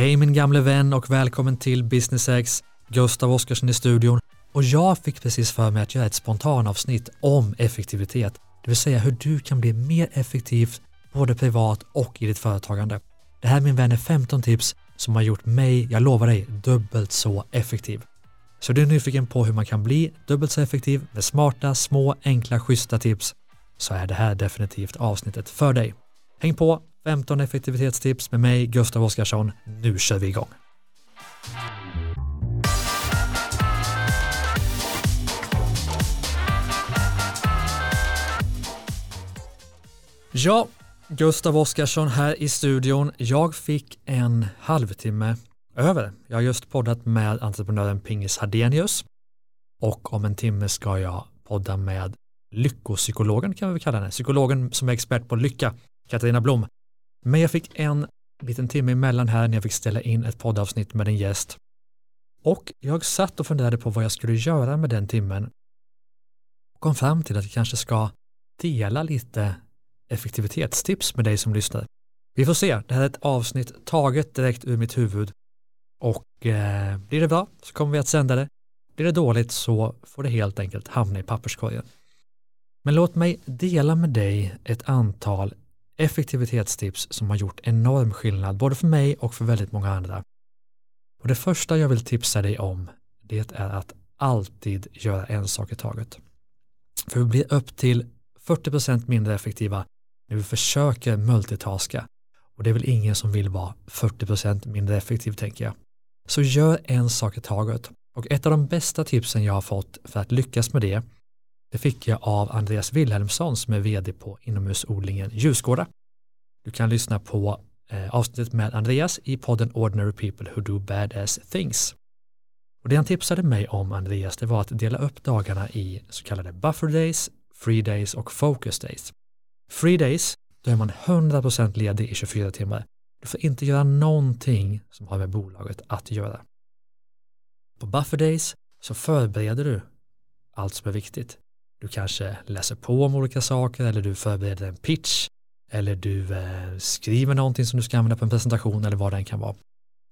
Hej min gamle vän och välkommen till Business X, Gustav Oskarsson i studion och jag fick precis för mig att göra ett spontanavsnitt om effektivitet, det vill säga hur du kan bli mer effektiv både privat och i ditt företagande. Det här min vän är 15 tips som har gjort mig, jag lovar dig, dubbelt så effektiv. Så du är nyfiken på hur man kan bli dubbelt så effektiv med smarta, små, enkla, schyssta tips så är det här definitivt avsnittet för dig. Häng på, 15 effektivitetstips med mig, Gustav Oskarsson. Nu kör vi igång! Ja, Gustav Oskarsson här i studion. Jag fick en halvtimme över. Jag har just poddat med entreprenören Pingis Hardenius och om en timme ska jag podda med lyckopsykologen kan vi väl kalla henne, psykologen som är expert på lycka, Katarina Blom. Men jag fick en liten timme emellan här när jag fick ställa in ett poddavsnitt med en gäst. Och jag satt och funderade på vad jag skulle göra med den timmen och kom fram till att jag kanske ska dela lite effektivitetstips med dig som lyssnar. Vi får se, det här är ett avsnitt taget direkt ur mitt huvud och eh, blir det bra så kommer vi att sända det. Blir det dåligt så får det helt enkelt hamna i papperskorgen. Men låt mig dela med dig ett antal effektivitetstips som har gjort enorm skillnad både för mig och för väldigt många andra. Och det första jag vill tipsa dig om det är att alltid göra en sak i taget. För vi blir upp till 40% mindre effektiva när vi försöker multitaska och det är väl ingen som vill vara 40% mindre effektiv tänker jag. Så gör en sak i taget och ett av de bästa tipsen jag har fått för att lyckas med det det fick jag av Andreas Wilhelmsson som är vd på inomhusodlingen Ljusgårda. Du kan lyssna på eh, avsnittet med Andreas i podden Ordinary People Who Do Badass Things. Och det han tipsade mig om Andreas det var att dela upp dagarna i så kallade buffer days, free days och focus days. Free days, då är man 100% ledig i 24 timmar. Du får inte göra någonting som har med bolaget att göra. På buffer days så förbereder du allt som är viktigt. Du kanske läser på om olika saker eller du förbereder en pitch eller du eh, skriver någonting som du ska använda på en presentation eller vad det än kan vara.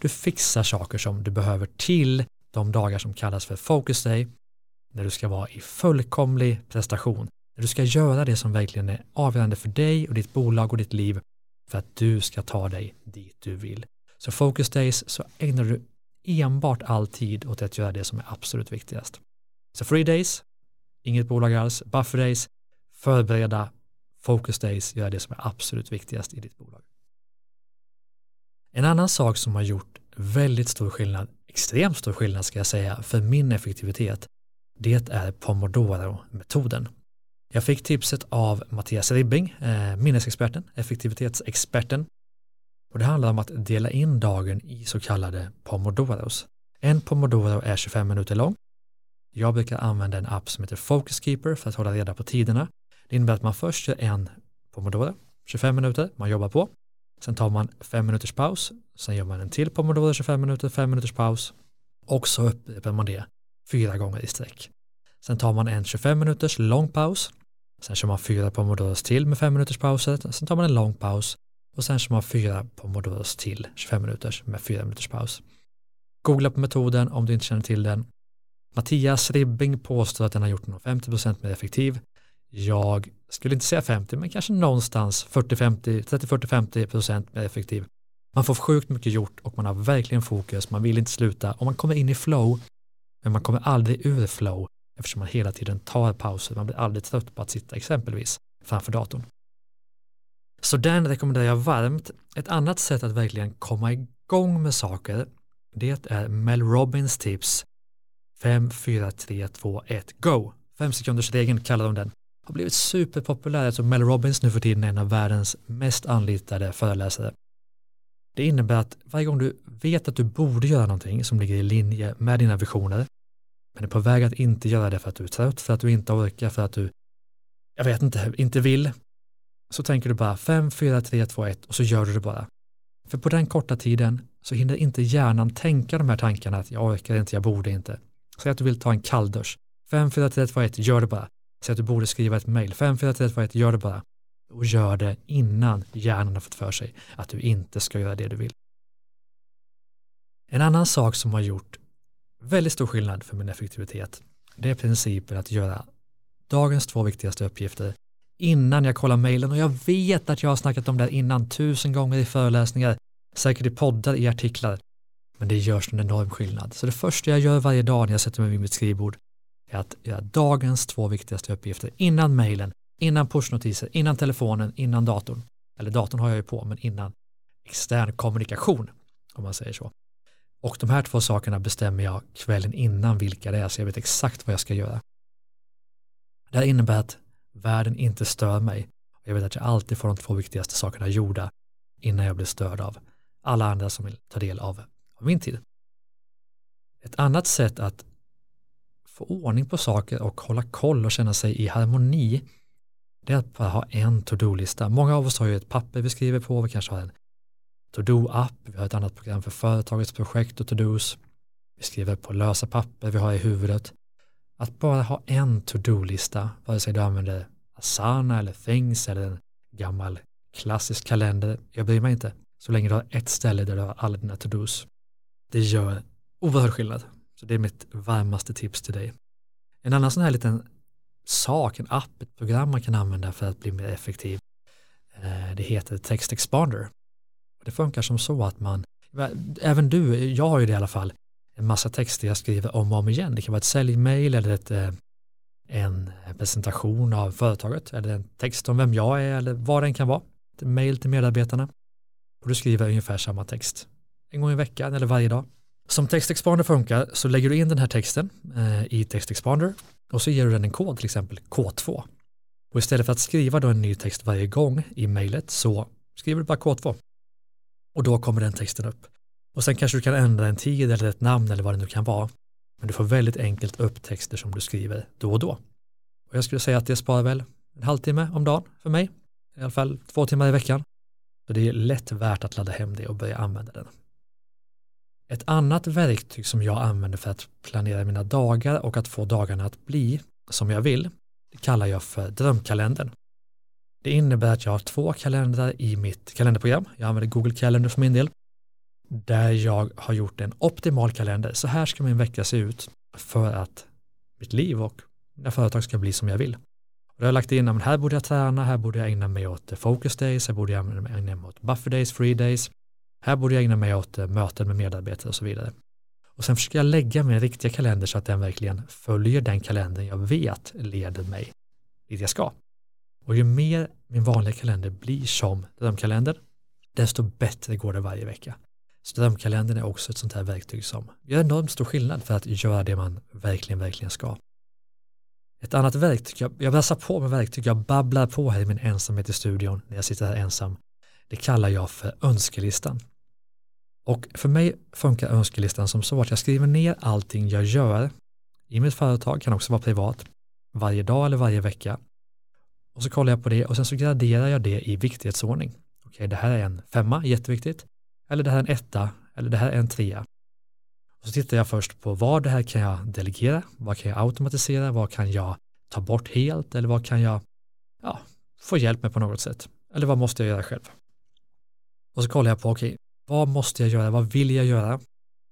Du fixar saker som du behöver till de dagar som kallas för focus day när du ska vara i fullkomlig prestation. När du ska göra det som verkligen är avgörande för dig och ditt bolag och ditt liv för att du ska ta dig dit du vill. Så focus days så ägnar du enbart all tid åt att göra det som är absolut viktigast. Så free days, inget bolag alls, buffer days, förbereda, focus days, göra det som är absolut viktigast i ditt bolag. En annan sak som har gjort väldigt stor skillnad, extremt stor skillnad ska jag säga, för min effektivitet, det är Pomodoro-metoden. Jag fick tipset av Mattias Ribbing, eh, minnesexperten, effektivitetsexperten. Och det handlar om att dela in dagen i så kallade pomodoros. En pomodoro är 25 minuter lång jag brukar använda en app som heter Focus Keeper för att hålla reda på tiderna. Det innebär att man först gör en pomodoro, 25 minuter, man jobbar på. Sen tar man 5 minuters paus, sen gör man en till pomodoro, 25 minuter, 5 minuters paus och så upprepar man det fyra gånger i sträck. Sen tar man en 25 minuters lång paus, sen kör man fyra pomodoros till med 5 minuters pauser, sen tar man en lång paus och sen kör man fyra pomodoros till 25 minuters med 4 minuters paus. Googla på metoden om du inte känner till den Mattias Ribbing påstår att den har gjort den 50% mer effektiv. Jag skulle inte säga 50 men kanske någonstans 40-50, 30-40-50% mer effektiv. Man får sjukt mycket gjort och man har verkligen fokus, man vill inte sluta och man kommer in i flow men man kommer aldrig ur flow eftersom man hela tiden tar pauser, man blir aldrig trött på att sitta exempelvis framför datorn. Så den rekommenderar jag varmt. Ett annat sätt att verkligen komma igång med saker det är Mel Robbins tips 5, 4, 3, 2, 1, go! Fem sekunders regeln kallar de den. Har blivit superpopulär eftersom Mel Robbins nu för tiden är en av världens mest anlitade föreläsare. Det innebär att varje gång du vet att du borde göra någonting som ligger i linje med dina visioner, men är på väg att inte göra det för att du är trött, för att du inte orkar, för att du, jag vet inte, inte vill, så tänker du bara 5, 4, 3, 2, 1 och så gör du det bara. För på den korta tiden så hinner inte hjärnan tänka de här tankarna att jag orkar inte, jag borde inte. Säg att du vill ta en kalldusch. 54321, gör det bara. Säg att du borde skriva ett mejl. 54321, gör det bara. Och gör det innan hjärnan har fått för sig att du inte ska göra det du vill. En annan sak som har gjort väldigt stor skillnad för min effektivitet, det är principen att göra dagens två viktigaste uppgifter innan jag kollar mejlen och jag vet att jag har snackat om det här innan tusen gånger i föreläsningar, säkert i poddar, i artiklar. Men det görs en enorm skillnad. Så det första jag gör varje dag när jag sätter mig vid mitt skrivbord är att göra dagens två viktigaste uppgifter innan mejlen, innan pushnotiser, innan telefonen, innan datorn. Eller datorn har jag ju på, men innan extern kommunikation, om man säger så. Och de här två sakerna bestämmer jag kvällen innan vilka det är, så jag vet exakt vad jag ska göra. Det här innebär att världen inte stör mig. Jag vet att jag alltid får de två viktigaste sakerna gjorda innan jag blir störd av alla andra som vill ta del av, av min tid. Ett annat sätt att få ordning på saker och hålla koll och känna sig i harmoni det är att bara ha en to-do-lista. Många av oss har ju ett papper vi skriver på, vi kanske har en to-do-app, vi har ett annat program för företagets projekt och to-dos, vi skriver på lösa papper vi har i huvudet. Att bara ha en to-do-lista, vare sig du använder Asana eller Things eller en gammal klassisk kalender, jag bryr mig inte, så länge du har ett ställe där du har alla dina to-dos. Det gör oerhörd skillnad. Så det är mitt varmaste tips till dig. En annan sån här liten sak, en app, ett program man kan använda för att bli mer effektiv, eh, det heter Text Expander. Det funkar som så att man, även du, jag har ju det i alla fall, en massa texter jag skriver om och om igen. Det kan vara ett säljmail eller ett, eh, en presentation av företaget eller en text om vem jag är eller vad den kan vara. Ett mail till medarbetarna. Och du skriver ungefär samma text en gång i veckan eller varje dag. Som textexpander funkar så lägger du in den här texten eh, i textexpander och så ger du den en kod, till exempel K2. Och istället för att skriva då en ny text varje gång i mejlet så skriver du bara K2. Och då kommer den texten upp. Och sen kanske du kan ändra en tid eller ett namn eller vad det nu kan vara. Men du får väldigt enkelt upp texter som du skriver då och då. Och jag skulle säga att det sparar väl en halvtimme om dagen för mig. I alla fall två timmar i veckan. Så det är lätt värt att ladda hem det och börja använda den. Ett annat verktyg som jag använder för att planera mina dagar och att få dagarna att bli som jag vill, det kallar jag för drömkalendern. Det innebär att jag har två kalendrar i mitt kalenderprogram. Jag använder Google Calendar för min del. Där jag har gjort en optimal kalender. Så här ska min vecka se ut för att mitt liv och mina företag ska bli som jag vill. Och jag har lagt in, att här borde jag träna, här borde jag ägna mig åt focus days, här borde jag ägna mig åt buffer days, free days, här borde jag ägna mig åt eh, möten med medarbetare och så vidare. Och sen försöker jag lägga min riktiga kalender så att den verkligen följer den kalendern jag vet leder mig dit jag ska. Och ju mer min vanliga kalender blir som drömkalender, desto bättre går det varje vecka. Så drömkalendern är också ett sånt här verktyg som gör enormt stor skillnad för att göra det man verkligen, verkligen ska. Ett annat verktyg, jag, jag brassar på med verktyg, jag babblar på här i min ensamhet i studion när jag sitter här ensam. Det kallar jag för önskelistan. Och för mig funkar önskelistan som så att jag skriver ner allting jag gör i mitt företag, kan också vara privat, varje dag eller varje vecka. Och så kollar jag på det och sen så graderar jag det i viktighetsordning. Okej, det här är en femma, jätteviktigt. Eller det här är en etta, eller det här är en trea. Och så tittar jag först på vad det här kan jag delegera, vad kan jag automatisera, vad kan jag ta bort helt eller vad kan jag ja, få hjälp med på något sätt. Eller vad måste jag göra själv? Och så kollar jag på, okej, okay, vad måste jag göra, vad vill jag göra?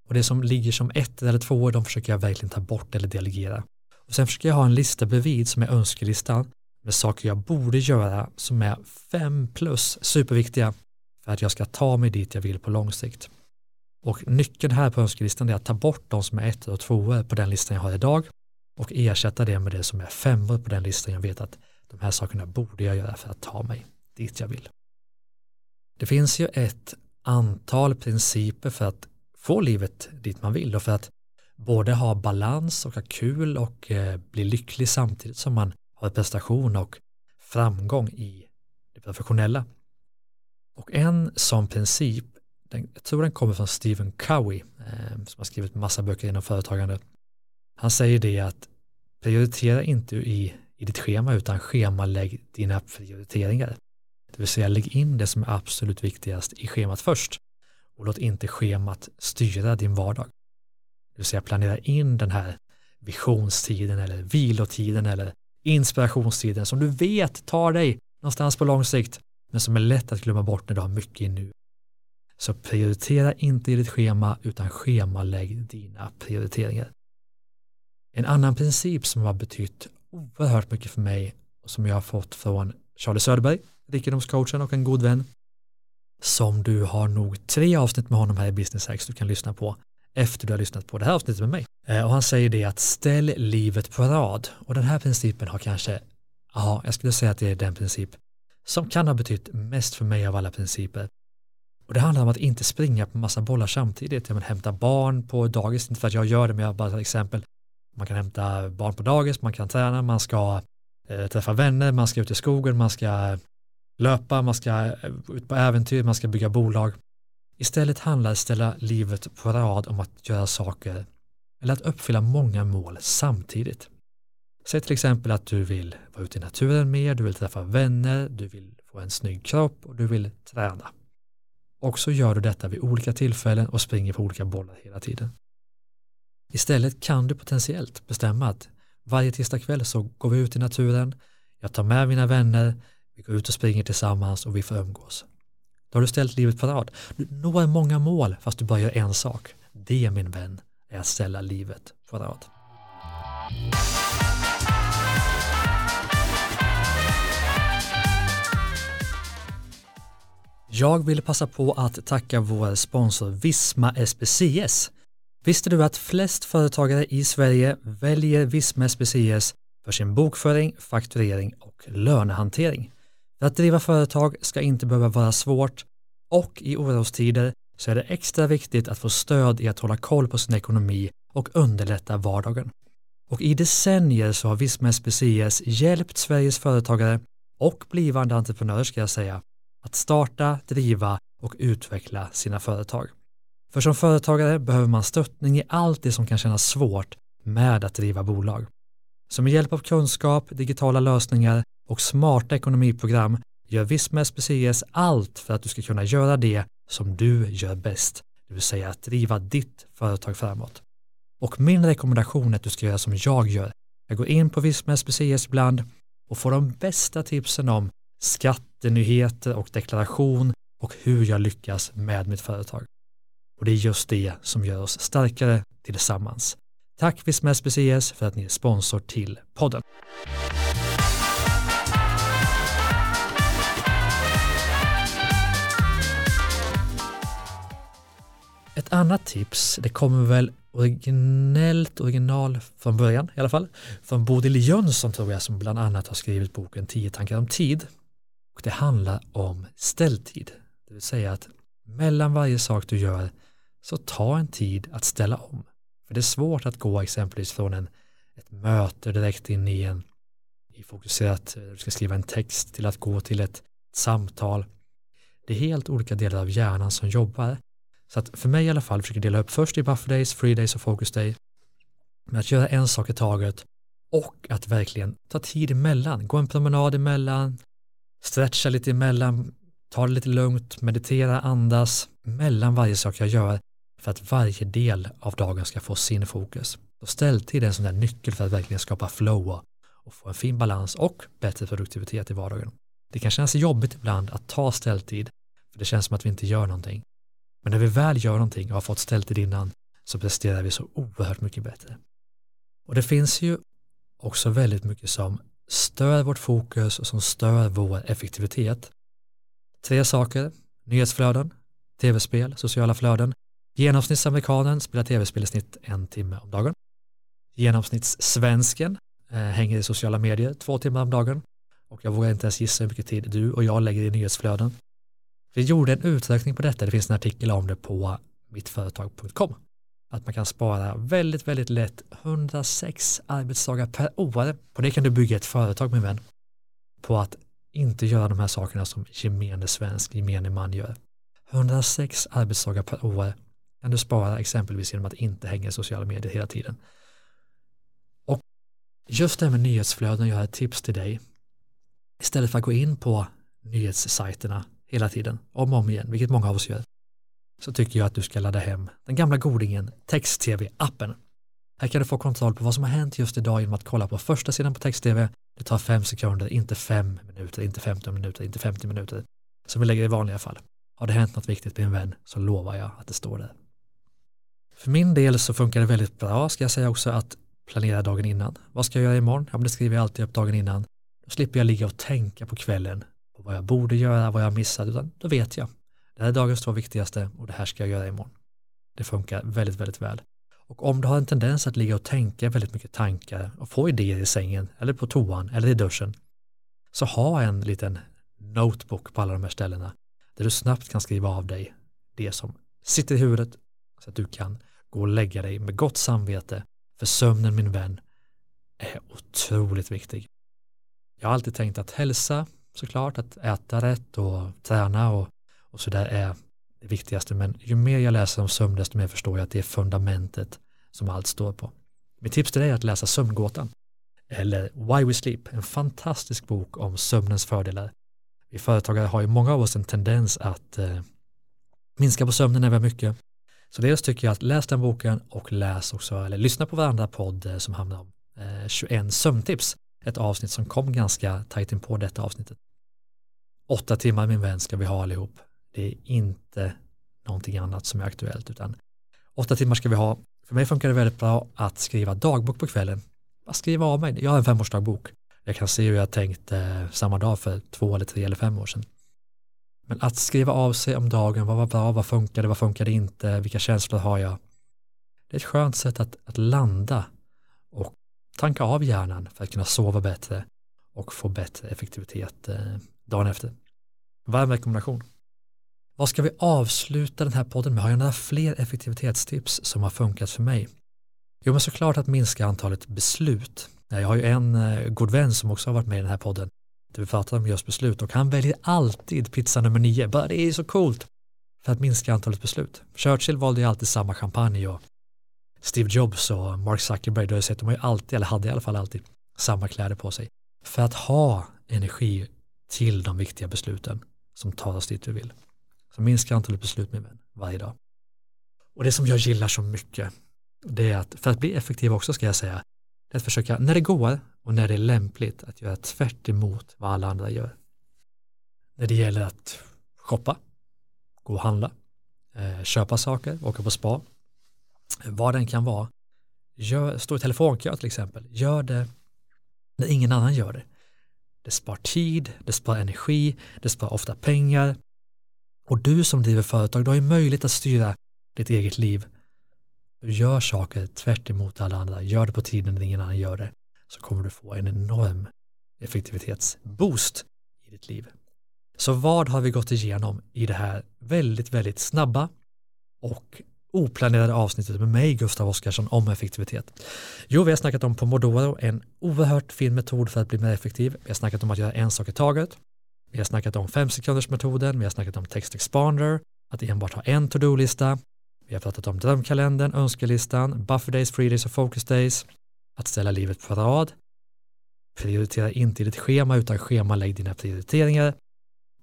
Och det som ligger som ett eller två, de försöker jag verkligen ta bort eller delegera. Och sen försöker jag ha en lista bredvid som är önskelistan med saker jag borde göra som är fem plus superviktiga för att jag ska ta mig dit jag vill på lång sikt. Och nyckeln här på önskelistan är att ta bort de som är ett och två på den listan jag har idag och ersätta det med det som är femmor på den listan jag vet att de här sakerna borde jag göra för att ta mig dit jag vill. Det finns ju ett antal principer för att få livet dit man vill och för att både ha balans och ha kul och eh, bli lycklig samtidigt som man har prestation och framgång i det professionella. Och en sån princip, den, jag tror den kommer från Stephen Covey eh, som har skrivit massa böcker inom företagande. Han säger det att prioritera inte i, i ditt schema utan schemalägg dina prioriteringar. Det vill säga lägg in det som är absolut viktigast i schemat först och låt inte schemat styra din vardag. Det vill säga planera in den här visionstiden eller vilotiden eller inspirationstiden som du vet tar dig någonstans på lång sikt men som är lätt att glömma bort när du har mycket i nu. Så prioritera inte i ditt schema utan schemalägg dina prioriteringar. En annan princip som har betytt oerhört mycket för mig och som jag har fått från Charlie Söderberg, rikedomscoachen och en god vän, som du har nog tre avsnitt med honom här i Business Hacks du kan lyssna på efter du har lyssnat på det här avsnittet med mig. Eh, och han säger det att ställ livet på rad. Och den här principen har kanske, ja, jag skulle säga att det är den princip som kan ha betytt mest för mig av alla principer. Och det handlar om att inte springa på massa bollar samtidigt. Jag hämta barn på dagis, inte för att jag gör det, men jag bara till exempel. Man kan hämta barn på dagis, man kan träna, man ska eh, träffa vänner, man ska ut i skogen, man ska löpa, man ska ut på äventyr, man ska bygga bolag. Istället handlar ställa livet på rad om att göra saker eller att uppfylla många mål samtidigt. Säg till exempel att du vill vara ute i naturen mer, du vill träffa vänner, du vill få en snygg kropp och du vill träna. Och så gör du detta vid olika tillfällen och springer på olika bollar hela tiden. Istället kan du potentiellt bestämma att varje tisdag kväll så går vi ut i naturen, jag tar med mina vänner, vi går ut och springer tillsammans och vi får umgås. Då har du ställt livet på rad. Du når många mål fast du bara gör en sak. Det min vän är att ställa livet på rad. Jag vill passa på att tacka vår sponsor Visma SPCS. Visste du att flest företagare i Sverige väljer Visma SPCS för sin bokföring, fakturering och lönehantering? För att driva företag ska inte behöva vara svårt och i orostider så är det extra viktigt att få stöd i att hålla koll på sin ekonomi och underlätta vardagen. Och i decennier så har Visma SPCS hjälpt Sveriges företagare och blivande entreprenörer ska jag säga att starta, driva och utveckla sina företag. För som företagare behöver man stöttning i allt det som kan kännas svårt med att driva bolag. Så med hjälp av kunskap, digitala lösningar och smarta ekonomiprogram gör Visma SPCS allt för att du ska kunna göra det som du gör bäst, det vill säga att driva ditt företag framåt. Och min rekommendation är att du ska göra som jag gör. Jag går in på Visma SPCS ibland och får de bästa tipsen om skattenyheter och deklaration och hur jag lyckas med mitt företag. Och det är just det som gör oss starkare tillsammans. Tack Visma SPCS för att ni är sponsor till podden. Ett annat tips, det kommer väl originellt, original från början i alla fall, från Bodil Jönsson tror jag som bland annat har skrivit boken 10 tankar om tid. Och det handlar om ställtid, det vill säga att mellan varje sak du gör så ta en tid att ställa om. För det är svårt att gå exempelvis från en, ett möte direkt in i en i fokuserat, eh, du ska skriva en text till att gå till ett samtal. Det är helt olika delar av hjärnan som jobbar så att för mig i alla fall försöker dela upp först i buffer days, free days och focus day. Men att göra en sak i taget och att verkligen ta tid emellan. Gå en promenad emellan, stretcha lite emellan, ta det lite lugnt, meditera, andas mellan varje sak jag gör för att varje del av dagen ska få sin fokus. Och ställtid är en sån där nyckel för att verkligen skapa flow och få en fin balans och bättre produktivitet i vardagen. Det kan kännas jobbigt ibland att ta ställtid, för det känns som att vi inte gör någonting. Men när vi väl gör någonting och har fått ställt det innan så presterar vi så oerhört mycket bättre. Och det finns ju också väldigt mycket som stör vårt fokus och som stör vår effektivitet. Tre saker, nyhetsflöden, tv-spel, sociala flöden. Genomsnittsamerikanen spelar tv-spel i snitt en timme om dagen. Genomsnittssvensken eh, hänger i sociala medier två timmar om dagen. Och jag vågar inte ens gissa hur mycket tid du och jag lägger i nyhetsflöden. Vi gjorde en uträkning på detta, det finns en artikel om det på mittföretag.com. Att man kan spara väldigt, väldigt lätt 106 arbetsdagar per år. På det kan du bygga ett företag min vän. På att inte göra de här sakerna som gemene svensk, gemene man gör. 106 arbetsdagar per år kan du spara exempelvis genom att inte hänga i sociala medier hela tiden. Och just det här med nyhetsflöden, jag har ett tips till dig. Istället för att gå in på nyhetssajterna hela tiden, om och om igen, vilket många av oss gör, så tycker jag att du ska ladda hem den gamla godingen Text-TV-appen. Här kan du få kontroll på vad som har hänt just idag genom att kolla på första sidan på Text-TV. Det tar fem sekunder, inte fem minuter, inte 15 minuter, inte 50 minuter, som vi lägger i vanliga fall. Har det hänt något viktigt med en vän så lovar jag att det står där. För min del så funkar det väldigt bra, ska jag säga också, att planera dagen innan. Vad ska jag göra imorgon? Ja, men det skriver jag alltid upp dagen innan. Då slipper jag ligga och tänka på kvällen vad jag borde göra, vad jag missat, utan då vet jag. Det här är dagens två viktigaste och det här ska jag göra imorgon. Det funkar väldigt, väldigt väl. Och om du har en tendens att ligga och tänka väldigt mycket tankar och få idéer i sängen eller på toan eller i duschen så ha en liten notebook på alla de här ställena där du snabbt kan skriva av dig det som sitter i huvudet så att du kan gå och lägga dig med gott samvete för sömnen min vän är otroligt viktig. Jag har alltid tänkt att hälsa såklart, att äta rätt och träna och, och sådär är det viktigaste men ju mer jag läser om sömn desto mer förstår jag att det är fundamentet som allt står på. Mitt tips till dig är att läsa Sömngåtan eller Why We Sleep, en fantastisk bok om sömnens fördelar. Vi företagare har ju många av oss en tendens att eh, minska på sömnen när vi har mycket. Så dels tycker jag att läs den boken och läs också, eller lyssna på varandra podd eh, som handlar om eh, 21 sömntips. Ett avsnitt som kom ganska tajt in på detta avsnittet. Åtta timmar min vän ska vi ha allihop. Det är inte någonting annat som är aktuellt utan åtta timmar ska vi ha. För mig funkar det väldigt bra att skriva dagbok på kvällen. Bara skriva av mig. Jag har en femårsdagbok. Jag kan se hur jag tänkte eh, samma dag för två eller tre eller fem år sedan. Men att skriva av sig om dagen, vad var bra, vad funkade, vad funkade inte, vilka känslor har jag? Det är ett skönt sätt att, att landa och tanka av hjärnan för att kunna sova bättre och få bättre effektivitet eh, dagen efter. Varm rekommendation. Vad ska vi avsluta den här podden med? Har jag några fler effektivitetstips som har funkat för mig? Jo, men såklart att minska antalet beslut. Jag har ju en eh, god vän som också har varit med i den här podden där vi pratar om just beslut och han väljer alltid pizza nummer nio. Bara det är så coolt för att minska antalet beslut. Churchill valde ju alltid samma champagne och Steve Jobs och Mark Zuckerberg, du har sett, de har ju alltid, eller hade i alla fall alltid, samma kläder på sig. För att ha energi till de viktiga besluten som tar oss dit vi vill. Så minska antalet beslut med vän varje dag. Och det som jag gillar så mycket, det är att för att bli effektiv också ska jag säga, det är att försöka, när det går och när det är lämpligt, att göra tvärt emot vad alla andra gör. När det gäller att shoppa, gå och handla, eh, köpa saker, åka på spa, vad den kan vara. Gör, stå i telefonkö till exempel, gör det när ingen annan gör det. Det spar tid, det spar energi, det spar ofta pengar. Och du som driver företag, du har ju möjlighet att styra ditt eget liv. Du gör saker tvärt emot alla andra, gör det på tiden när ingen annan gör det, så kommer du få en enorm effektivitetsboost i ditt liv. Så vad har vi gått igenom i det här väldigt, väldigt snabba och oplanerade avsnittet med mig, Gustav Oskarsson, om effektivitet? Jo, vi har snackat om Pomodoro, en oerhört fin metod för att bli mer effektiv. Vi har snackat om att göra en sak i taget. Vi har snackat om fem sekunders metoden, vi har snackat om text expander, att enbart ha en to-do-lista. Vi har pratat om drömkalendern, önskelistan, buffer days, free days och focus days, att ställa livet på rad, prioritera inte i ditt schema utan schemalägg dina prioriteringar.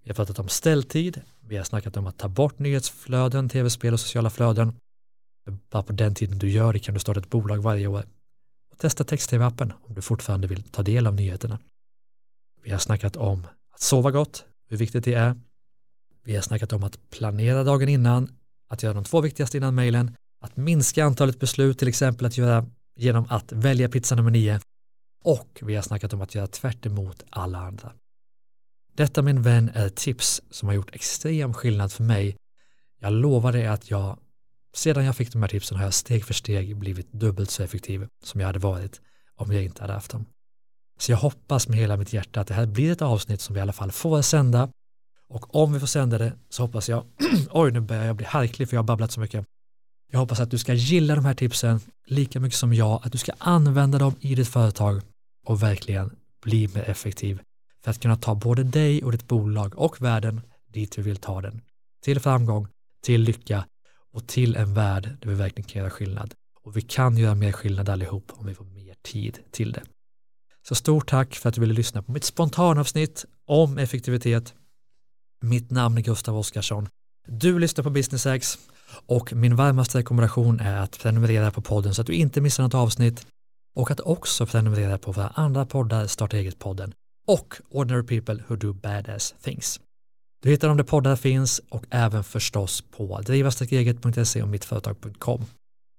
Vi har pratat om ställtid, vi har snackat om att ta bort nyhetsflöden, tv-spel och sociala flöden. Bara på den tiden du gör det kan du starta ett bolag varje år. Och testa text-tv-appen om du fortfarande vill ta del av nyheterna. Vi har snackat om att sova gott, hur viktigt det är. Vi har snackat om att planera dagen innan, att göra de två viktigaste innan mejlen, att minska antalet beslut, till exempel att göra genom att välja pizza nummer nio och vi har snackat om att göra tvärt emot alla andra. Detta min vän är tips som har gjort extrem skillnad för mig. Jag lovar dig att jag sedan jag fick de här tipsen har jag steg för steg blivit dubbelt så effektiv som jag hade varit om jag inte hade haft dem. Så jag hoppas med hela mitt hjärta att det här blir ett avsnitt som vi i alla fall får sända och om vi får sända det så hoppas jag, oj nu börjar jag bli harklig för jag har babblat så mycket. Jag hoppas att du ska gilla de här tipsen lika mycket som jag, att du ska använda dem i ditt företag och verkligen bli mer effektiv för att kunna ta både dig och ditt bolag och världen dit vi vill ta den. Till framgång, till lycka och till en värld där vi verkligen kan göra skillnad. Och vi kan göra mer skillnad allihop om vi får mer tid till det. Så stort tack för att du ville lyssna på mitt spontanavsnitt om effektivitet. Mitt namn är Gustav Oskarsson. Du lyssnar på Business X och min varmaste rekommendation är att prenumerera på podden så att du inte missar något avsnitt och att också prenumerera på våra andra poddar, Starta eget-podden och Ordinary People Who Do Badass Things. Du hittar dem där poddar finns och även förstås på drivastarkeget.se och mittföretag.com.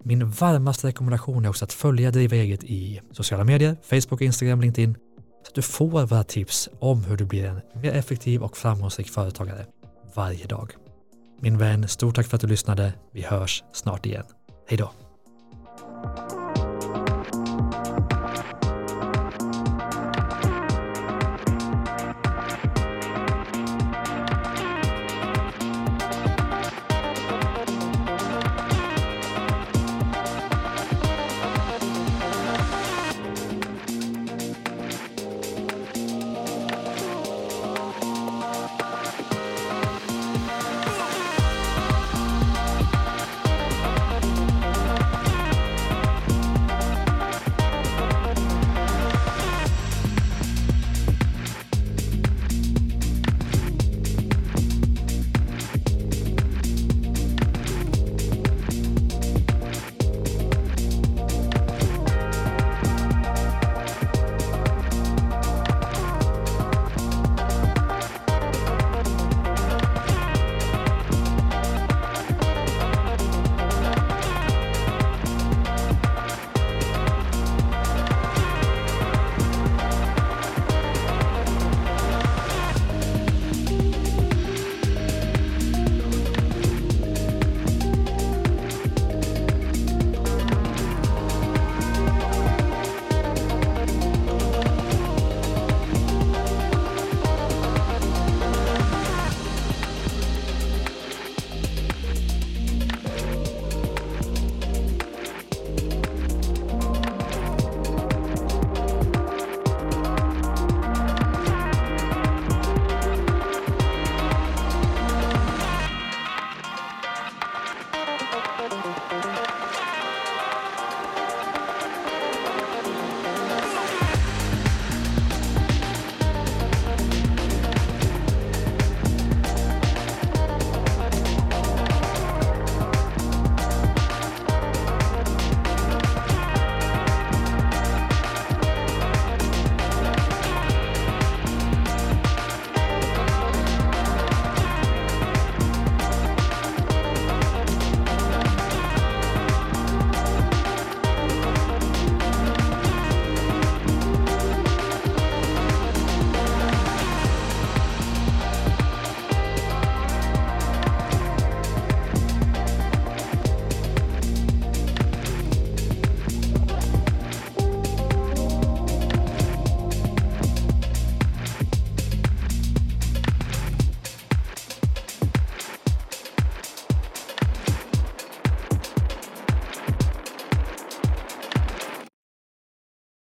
Min varmaste rekommendation är också att följa Driva eget i sociala medier, Facebook, Instagram, LinkedIn så att du får våra tips om hur du blir en mer effektiv och framgångsrik företagare varje dag. Min vän, stort tack för att du lyssnade. Vi hörs snart igen. Hej då!